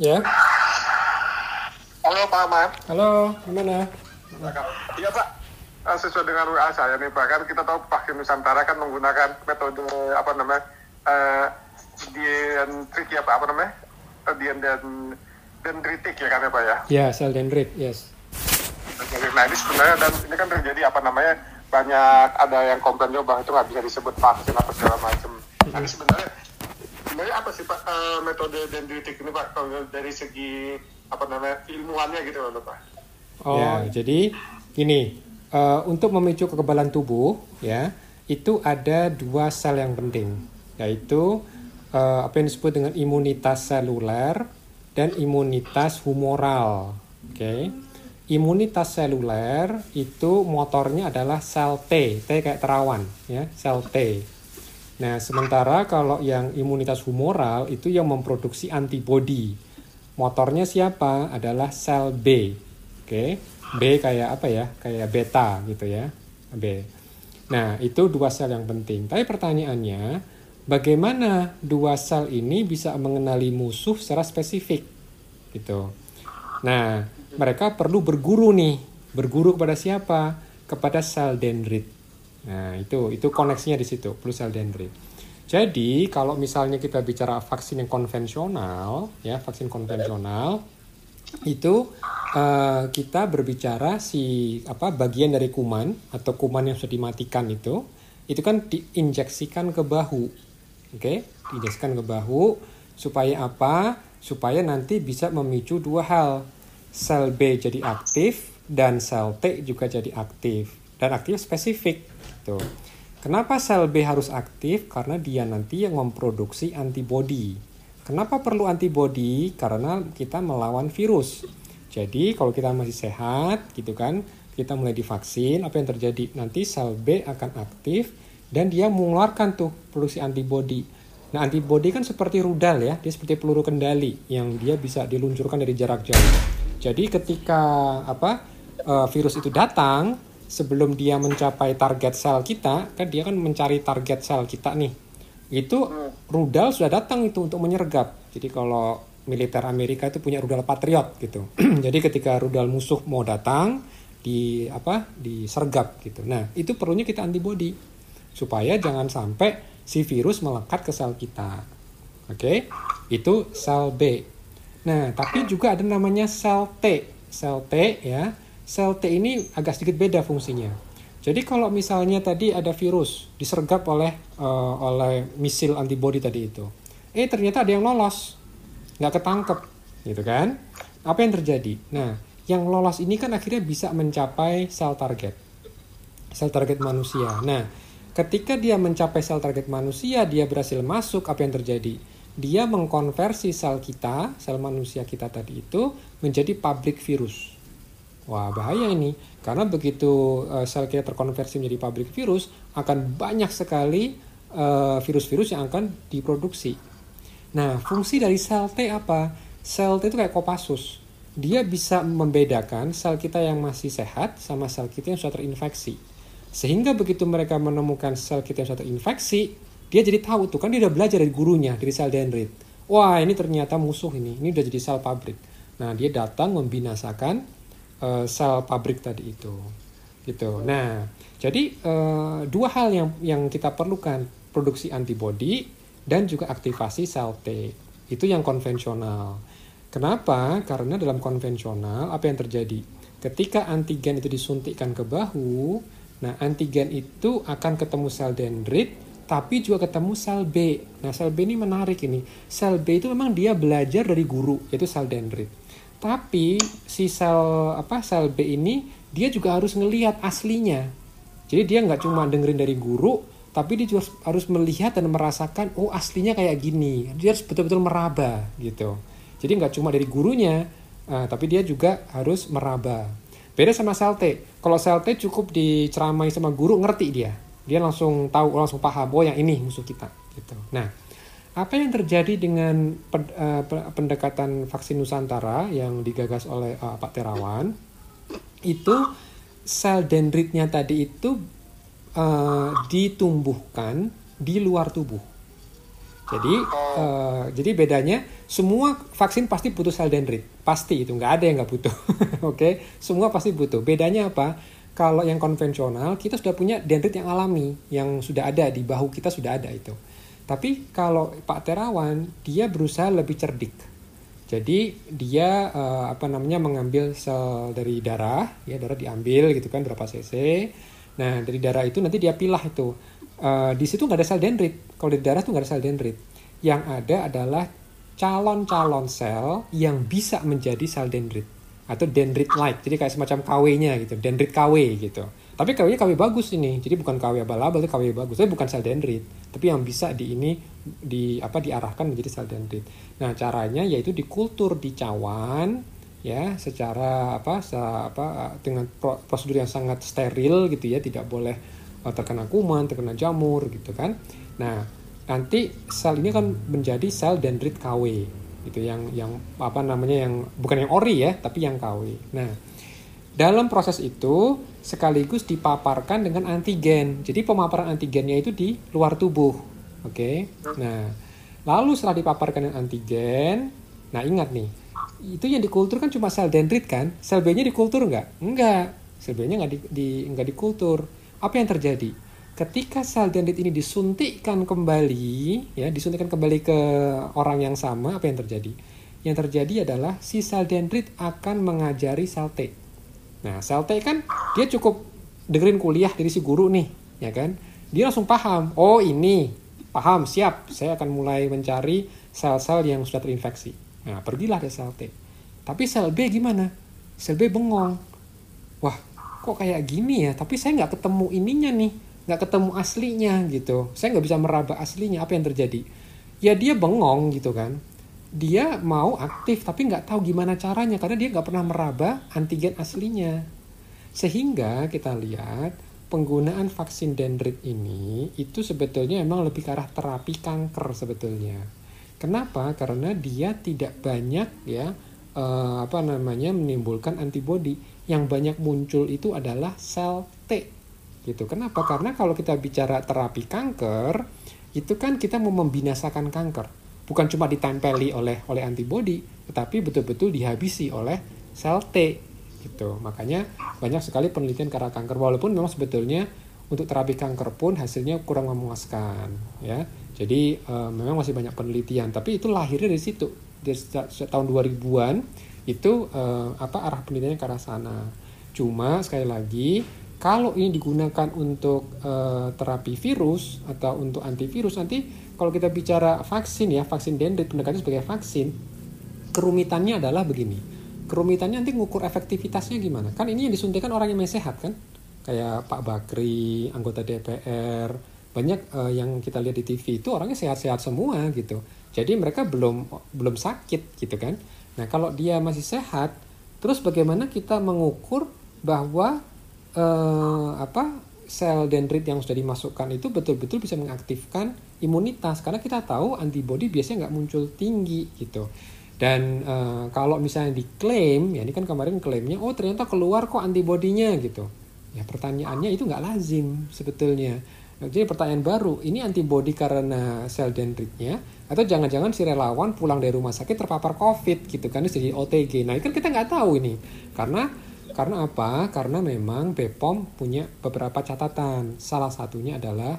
Ya. Halo Pak Ahmad. Halo, gimana? Iya Pak, Eh, sesuai dengan WA saya nih Pak, kan kita tahu vaksin Nusantara kan menggunakan metode apa namanya eh dendrik ya Pak, apa namanya? Dien dan dendritik ya kan ya Pak ya. Ya, sel dendrit, yes. Nah ini sebenarnya dan ini kan terjadi apa namanya banyak ada yang komplain juga bang itu nggak bisa disebut vaksin apa segala macam. Nah ini sebenarnya apa sih Pak eh, metode dendritik ini Pak kalau dari segi apa namanya ilmuannya gitu loh Pak? Oh, jadi ini eh, untuk memicu kekebalan tubuh ya, itu ada dua sel yang penting, yaitu eh, apa yang disebut dengan imunitas seluler dan imunitas humoral. Oke. Imunitas seluler itu motornya adalah sel T, T kayak terawan ya, sel T. Nah, sementara kalau yang imunitas humoral itu yang memproduksi antibodi. Motornya siapa? Adalah sel B. Oke. B kayak apa ya? Kayak beta gitu ya. B. Nah, itu dua sel yang penting. Tapi pertanyaannya, bagaimana dua sel ini bisa mengenali musuh secara spesifik? Gitu. Nah, mereka perlu berguru nih. Berguru kepada siapa? Kepada sel dendrit. Nah, itu itu koneksinya di situ, perlu sel dendrit. Jadi, kalau misalnya kita bicara vaksin yang konvensional, ya, vaksin konvensional itu eh, kita berbicara si apa bagian dari kuman atau kuman yang sudah dimatikan itu itu kan diinjeksikan ke bahu. Oke, diinjeksikan ke bahu supaya apa? Supaya nanti bisa memicu dua hal. Sel B jadi aktif dan sel T juga jadi aktif dan aktif spesifik. Tuh. Kenapa sel B harus aktif? Karena dia nanti yang memproduksi antibodi. Kenapa perlu antibodi? Karena kita melawan virus. Jadi kalau kita masih sehat, gitu kan, kita mulai divaksin, apa yang terjadi? Nanti sel B akan aktif dan dia mengeluarkan tuh produksi antibodi. Nah antibodi kan seperti rudal ya, dia seperti peluru kendali yang dia bisa diluncurkan dari jarak jauh. Jadi ketika apa eh, virus itu datang, sebelum dia mencapai target sel kita, kan dia kan mencari target sel kita nih itu rudal sudah datang itu untuk menyergap. Jadi kalau militer Amerika itu punya rudal Patriot gitu. Jadi ketika rudal musuh mau datang di apa disergap gitu. Nah, itu perlunya kita antibodi supaya jangan sampai si virus melekat ke sel kita. Oke? Itu sel B. Nah, tapi juga ada namanya sel T. Sel T ya. Sel T ini agak sedikit beda fungsinya. Jadi kalau misalnya tadi ada virus disergap oleh uh, oleh misil antibodi tadi itu, eh ternyata ada yang lolos, nggak ketangkep, gitu kan? Apa yang terjadi? Nah, yang lolos ini kan akhirnya bisa mencapai sel target, sel target manusia. Nah, ketika dia mencapai sel target manusia, dia berhasil masuk, apa yang terjadi? Dia mengkonversi sel kita, sel manusia kita tadi itu menjadi pabrik virus. Wah, bahaya ini. Karena begitu uh, sel kita terkonversi menjadi pabrik virus, akan banyak sekali uh, virus-virus yang akan diproduksi. Nah, fungsi dari sel T apa? Sel T itu kayak Kopassus. Dia bisa membedakan sel kita yang masih sehat sama sel kita yang sudah terinfeksi. Sehingga begitu mereka menemukan sel kita yang sudah terinfeksi, dia jadi tahu tuh kan dia udah belajar dari gurunya, dari sel dendrit. Wah, ini ternyata musuh ini. Ini udah jadi sel pabrik. Nah, dia datang membinasakan uh, sel pabrik tadi itu gitu nah jadi uh, dua hal yang yang kita perlukan produksi antibodi dan juga aktivasi sel T itu yang konvensional kenapa karena dalam konvensional apa yang terjadi ketika antigen itu disuntikkan ke bahu nah antigen itu akan ketemu sel dendrit tapi juga ketemu sel B. Nah, sel B ini menarik ini. Sel B itu memang dia belajar dari guru, yaitu sel dendrit. Tapi si sel apa sel B ini dia juga harus ngelihat aslinya. Jadi dia nggak cuma dengerin dari guru, tapi dia juga harus melihat dan merasakan oh aslinya kayak gini. Dia harus betul-betul meraba gitu. Jadi nggak cuma dari gurunya, uh, tapi dia juga harus meraba. Beda sama sel T. Kalau sel T cukup diceramai sama guru ngerti dia. Dia langsung tahu, langsung paham oh yang ini musuh kita gitu. Nah, apa yang terjadi dengan eh, pendekatan vaksin Nusantara yang digagas oleh uh, Pak Terawan? Itu sel dendritnya tadi itu uh, ditumbuhkan di luar tubuh. Jadi uh, jadi bedanya semua vaksin pasti butuh sel dendrit, pasti itu nggak ada yang nggak butuh. Oke, okay? semua pasti butuh. Bedanya apa? Kalau yang konvensional kita sudah punya dendrit yang alami, yang sudah ada di bahu kita sudah ada itu. Tapi kalau Pak Terawan dia berusaha lebih cerdik. Jadi dia uh, apa namanya mengambil sel dari darah, ya darah diambil gitu kan berapa cc. Nah dari darah itu nanti dia pilah itu uh, di situ nggak ada sel dendrit. Kalau di darah tuh nggak ada sel dendrit. Yang ada adalah calon-calon sel yang bisa menjadi sel dendrit atau dendrit like. Jadi kayak semacam KW-nya gitu, dendrit KW gitu. Tapi KW-nya KW bagus ini. Jadi bukan KW abal-abal, itu KW bagus. Tapi bukan sel dendrit, tapi yang bisa di ini di apa diarahkan menjadi sel dendrit. Nah, caranya yaitu dikultur di cawan ya secara apa se, apa dengan prosedur yang sangat steril gitu ya, tidak boleh Oh, terkena kuman, terkena jamur gitu kan. Nah, nanti sel ini kan menjadi sel dendrit KW gitu yang yang apa namanya yang bukan yang ori ya, tapi yang KW. Nah, dalam proses itu sekaligus dipaparkan dengan antigen. Jadi pemaparan antigennya itu di luar tubuh. Oke. Okay? Nah, lalu setelah dipaparkan dengan antigen, nah ingat nih, itu yang dikultur kan cuma sel dendrit kan? Sel B-nya dikultur nggak? Enggak. Sel B-nya nggak di, di nggak dikultur apa yang terjadi? Ketika sel dendrit ini disuntikkan kembali, ya, disuntikkan kembali ke orang yang sama, apa yang terjadi? Yang terjadi adalah si sel dendrit akan mengajari sel T. Nah, sel T kan dia cukup dengerin kuliah dari si guru nih, ya kan? Dia langsung paham, oh ini, paham, siap, saya akan mulai mencari sel-sel yang sudah terinfeksi. Nah, pergilah ke sel T. Tapi sel B gimana? Sel B bengong. Wah, kok kayak gini ya tapi saya nggak ketemu ininya nih nggak ketemu aslinya gitu saya nggak bisa meraba aslinya apa yang terjadi ya dia bengong gitu kan dia mau aktif tapi nggak tahu gimana caranya karena dia nggak pernah meraba antigen aslinya sehingga kita lihat penggunaan vaksin dendrit ini itu sebetulnya emang lebih ke arah terapi kanker sebetulnya kenapa karena dia tidak banyak ya eh, apa namanya menimbulkan antibodi yang banyak muncul itu adalah sel T gitu. Kenapa? Karena kalau kita bicara terapi kanker, itu kan kita mau membinasakan kanker. Bukan cuma ditempeli oleh oleh antibodi, tetapi betul-betul dihabisi oleh sel T gitu. Makanya banyak sekali penelitian karena kanker walaupun memang sebetulnya untuk terapi kanker pun hasilnya kurang memuaskan ya. Jadi uh, memang masih banyak penelitian, tapi itu lahirnya dari situ. Dari tahun 2000-an itu uh, apa arah penelitiannya ke arah sana. Cuma sekali lagi kalau ini digunakan untuk uh, terapi virus atau untuk antivirus nanti kalau kita bicara vaksin ya vaksin dendrit pendekatannya sebagai vaksin kerumitannya adalah begini. Kerumitannya nanti ngukur efektivitasnya gimana? Kan ini yang disuntikan orang yang masih sehat kan? Kayak Pak Bakri anggota DPR banyak uh, yang kita lihat di TV itu orangnya sehat-sehat semua gitu. Jadi mereka belum belum sakit gitu kan? Nah, kalau dia masih sehat, terus bagaimana kita mengukur bahwa eh, apa sel dendrit yang sudah dimasukkan itu betul-betul bisa mengaktifkan imunitas karena kita tahu antibodi biasanya nggak muncul tinggi gitu. Dan eh, kalau misalnya diklaim, ya ini kan kemarin klaimnya, oh ternyata keluar kok antibodinya gitu. Ya pertanyaannya itu nggak lazim sebetulnya. Jadi pertanyaan baru, ini antibodi karena sel dendritnya atau jangan-jangan si relawan pulang dari rumah sakit terpapar COVID gitu kan jadi OTG. Nah, itu kan kita nggak tahu ini. Karena karena apa? Karena memang BPOM punya beberapa catatan. Salah satunya adalah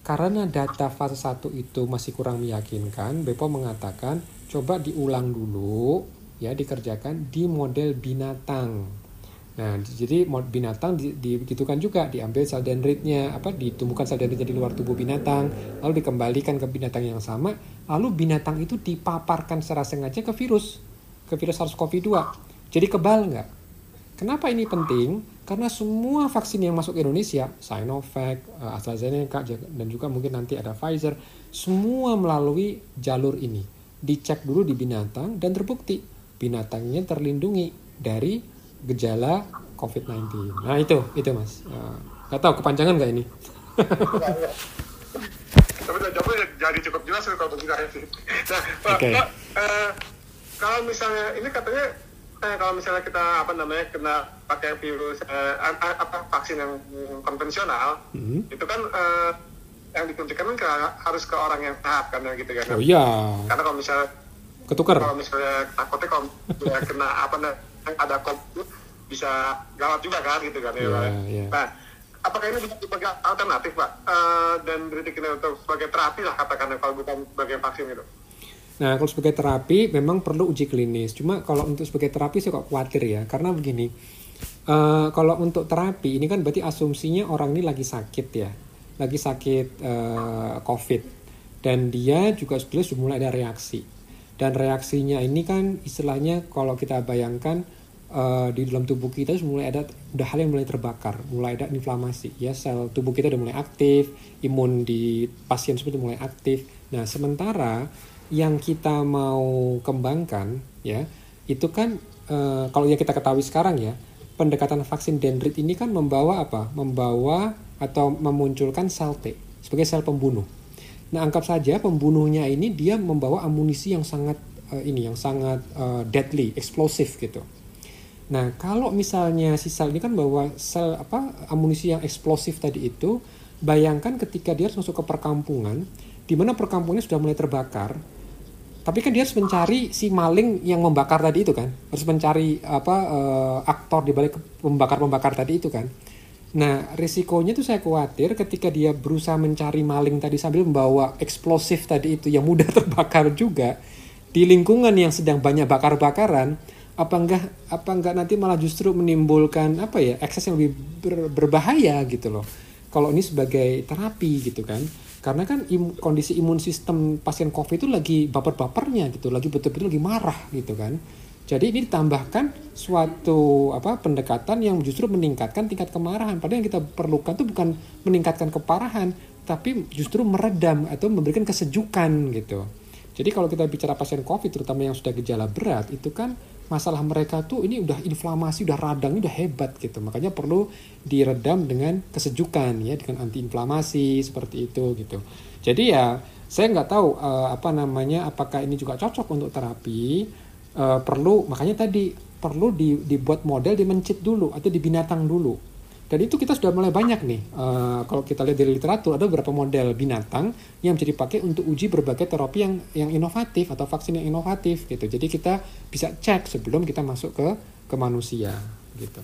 karena data fase 1 itu masih kurang meyakinkan, BPOM mengatakan coba diulang dulu ya dikerjakan di model binatang Nah, jadi binatang di, digitukan juga, diambil sel dendritnya, apa ditumbuhkan sel dendritnya di luar tubuh binatang, lalu dikembalikan ke binatang yang sama, lalu binatang itu dipaparkan secara sengaja ke virus, ke virus SARS-CoV-2. Jadi kebal nggak? Kenapa ini penting? Karena semua vaksin yang masuk ke Indonesia, Sinovac, eh, AstraZeneca, dan juga mungkin nanti ada Pfizer, semua melalui jalur ini. Dicek dulu di binatang dan terbukti binatangnya terlindungi dari gejala COVID-19. Nah itu, itu mas. Uh, gak tahu kepanjangan nggak ini? Tapi jawabnya jadi cukup jelas kalau begitu. Nah, okay. Uh, kalau misalnya ini katanya eh, kalau misalnya kita apa namanya kena pakai virus eh, apa vaksin yang konvensional, mm -hmm. itu kan eh, yang disuntikan kan ke- harus ke orang yang sehat kan ya gitu kan. Oh iya, Karena kalau misalnya ketukar. kalau misalnya takutnya kalau misalnya kena apa nah, ada covid bisa gawat juga kan gitu kan ya, Iya, Pak. iya. Nah, apakah ini bisa sebagai alternatif pak Eh, dan diritik ini untuk sebagai terapi lah katakanlah kalau bukan sebagai vaksin itu? Nah, kalau sebagai terapi memang perlu uji klinis. Cuma kalau untuk sebagai terapi saya kok khawatir ya, karena begini. eh, kalau untuk terapi ini kan berarti asumsinya orang ini lagi sakit ya, lagi sakit eh, COVID, dan dia juga sebetulnya sudah mulai ada reaksi. Dan reaksinya ini kan istilahnya kalau kita bayangkan eh, di dalam tubuh kita sudah mulai ada udah hal yang mulai terbakar, mulai ada inflamasi. Ya sel tubuh kita udah mulai aktif, imun di pasien seperti mulai aktif. Nah sementara yang kita mau kembangkan ya itu kan eh, kalau yang kita ketahui sekarang ya pendekatan vaksin dendrit ini kan membawa apa? Membawa atau memunculkan sel T sebagai sel pembunuh. Nah, anggap saja pembunuhnya ini dia membawa amunisi yang sangat eh, ini yang sangat eh, deadly, eksplosif gitu. Nah, kalau misalnya si sel ini kan bawa sel apa amunisi yang eksplosif tadi itu, bayangkan ketika dia harus masuk ke perkampungan, di mana perkampungannya sudah mulai terbakar, tapi kan dia harus mencari si maling yang membakar tadi itu kan, harus mencari apa eh, aktor di balik pembakar-pembakar tadi itu kan. Nah, risikonya tuh saya khawatir ketika dia berusaha mencari maling tadi sambil membawa eksplosif tadi itu yang mudah terbakar juga di lingkungan yang sedang banyak bakar-bakaran, apa enggak apa enggak nanti malah justru menimbulkan apa ya ekses yang lebih ber- berbahaya gitu loh. Kalau ini sebagai terapi gitu kan. Karena kan im- kondisi imun sistem pasien COVID itu lagi baper-bapernya gitu, lagi betul-betul lagi marah gitu kan. Jadi ini ditambahkan suatu apa pendekatan yang justru meningkatkan tingkat kemarahan. Padahal yang kita perlukan itu bukan meningkatkan keparahan, tapi justru meredam atau memberikan kesejukan gitu. Jadi kalau kita bicara pasien COVID, terutama yang sudah gejala berat, itu kan masalah mereka tuh ini udah inflamasi, udah radang, udah hebat gitu. Makanya perlu diredam dengan kesejukan ya, dengan antiinflamasi seperti itu gitu. Jadi ya saya nggak tahu eh, apa namanya, apakah ini juga cocok untuk terapi. Eh, perlu makanya tadi perlu di- dibuat model di mencit dulu atau di binatang dulu. Dan itu kita sudah mulai banyak nih. Eh, kalau kita lihat dari literatur ada beberapa model binatang yang bisa dipakai untuk uji berbagai terapi yang yang inovatif atau vaksin yang inovatif gitu. Jadi kita bisa cek sebelum kita masuk ke ke manusia gitu.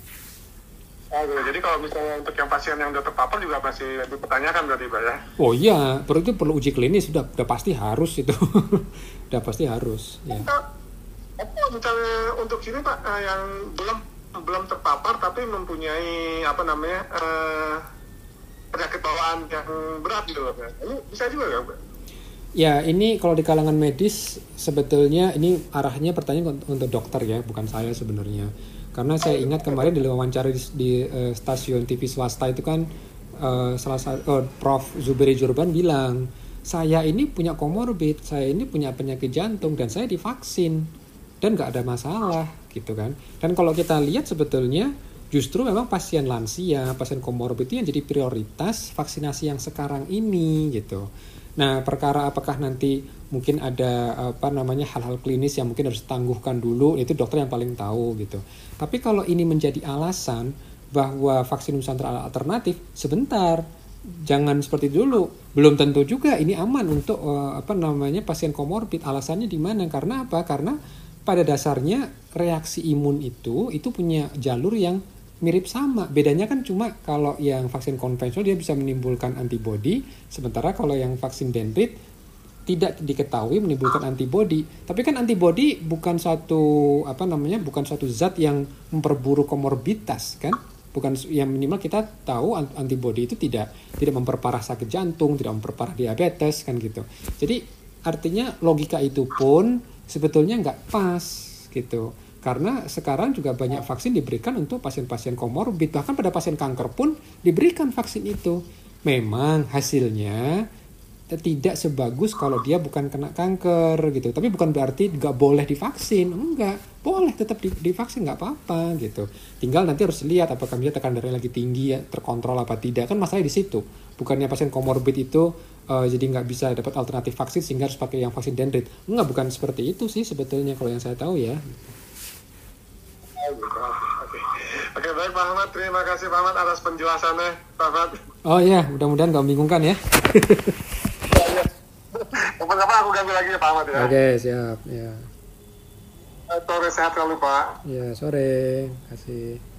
Oh. Jadi kalau misalnya untuk yang pasien yang udah terpapar juga masih dipertanyakan berarti pak ya? Oh iya, perlu itu perlu uji klinis sudah udah pasti harus itu. udah pasti harus ya. Apa misalnya untuk sini pak eh, yang belum belum terpapar tapi mempunyai apa namanya eh, penyakit bawaan yang berat gitu. Ini bisa juga nggak? Ya, ini kalau di kalangan medis sebetulnya ini arahnya pertanyaan untuk, dokter ya, bukan saya sebenarnya. Karena saya ingat kemarin di wawancara di, di, eh, stasiun TV swasta itu kan eh, salah satu eh, Prof Zuberi Jurban bilang, saya ini punya komorbid, saya ini punya penyakit jantung dan saya divaksin dan nggak ada masalah gitu kan. Dan kalau kita lihat sebetulnya justru memang pasien lansia, pasien komorbid itu yang jadi prioritas vaksinasi yang sekarang ini gitu. Nah, perkara apakah nanti mungkin ada apa namanya hal-hal klinis yang mungkin harus tangguhkan dulu, itu dokter yang paling tahu gitu. Tapi kalau ini menjadi alasan bahwa vaksin Nusantara alternatif, sebentar, jangan seperti dulu. Belum tentu juga ini aman untuk eh, apa namanya pasien komorbid. Alasannya di mana? Karena apa? Karena pada dasarnya reaksi imun itu itu punya jalur yang mirip sama. Bedanya kan cuma kalau yang vaksin konvensional dia bisa menimbulkan antibodi, sementara kalau yang vaksin dendrit tidak diketahui menimbulkan antibodi. Tapi kan antibodi bukan suatu apa namanya? bukan suatu zat yang memperburuk komorbiditas kan? Bukan yang minimal kita tahu an- antibodi itu tidak tidak memperparah sakit jantung, tidak memperparah diabetes kan gitu. Jadi artinya logika itu pun sebetulnya nggak pas gitu. Karena sekarang juga banyak vaksin diberikan untuk pasien-pasien komorbid, bahkan pada pasien kanker pun diberikan vaksin itu. Memang hasilnya tidak sebagus kalau dia bukan kena kanker gitu. Tapi bukan berarti nggak boleh divaksin, enggak. Boleh tetap di- divaksin nggak apa-apa gitu. Tinggal nanti harus lihat apakah dia tekanan darah lagi tinggi ya, terkontrol apa tidak. Kan masalahnya di situ. Bukannya pasien komorbid itu eh, jadi nggak bisa dapat alternatif vaksin sehingga harus pakai yang vaksin dendrit. Enggak, bukan seperti itu sih sebetulnya kalau yang saya tahu ya. Oke. Oke. Baik Pak Ahmad, terima kasih Pak Ahmad atas penjelasannya Pak Ahmad. Oh iya, mudah-mudahan gak membingungkan ya. Kapan-kapan aku ganti lagi ya Pak Ahmad ya. Oke, siap. Ya. Sore sehat selalu Pak. Ya, sore. Kasih.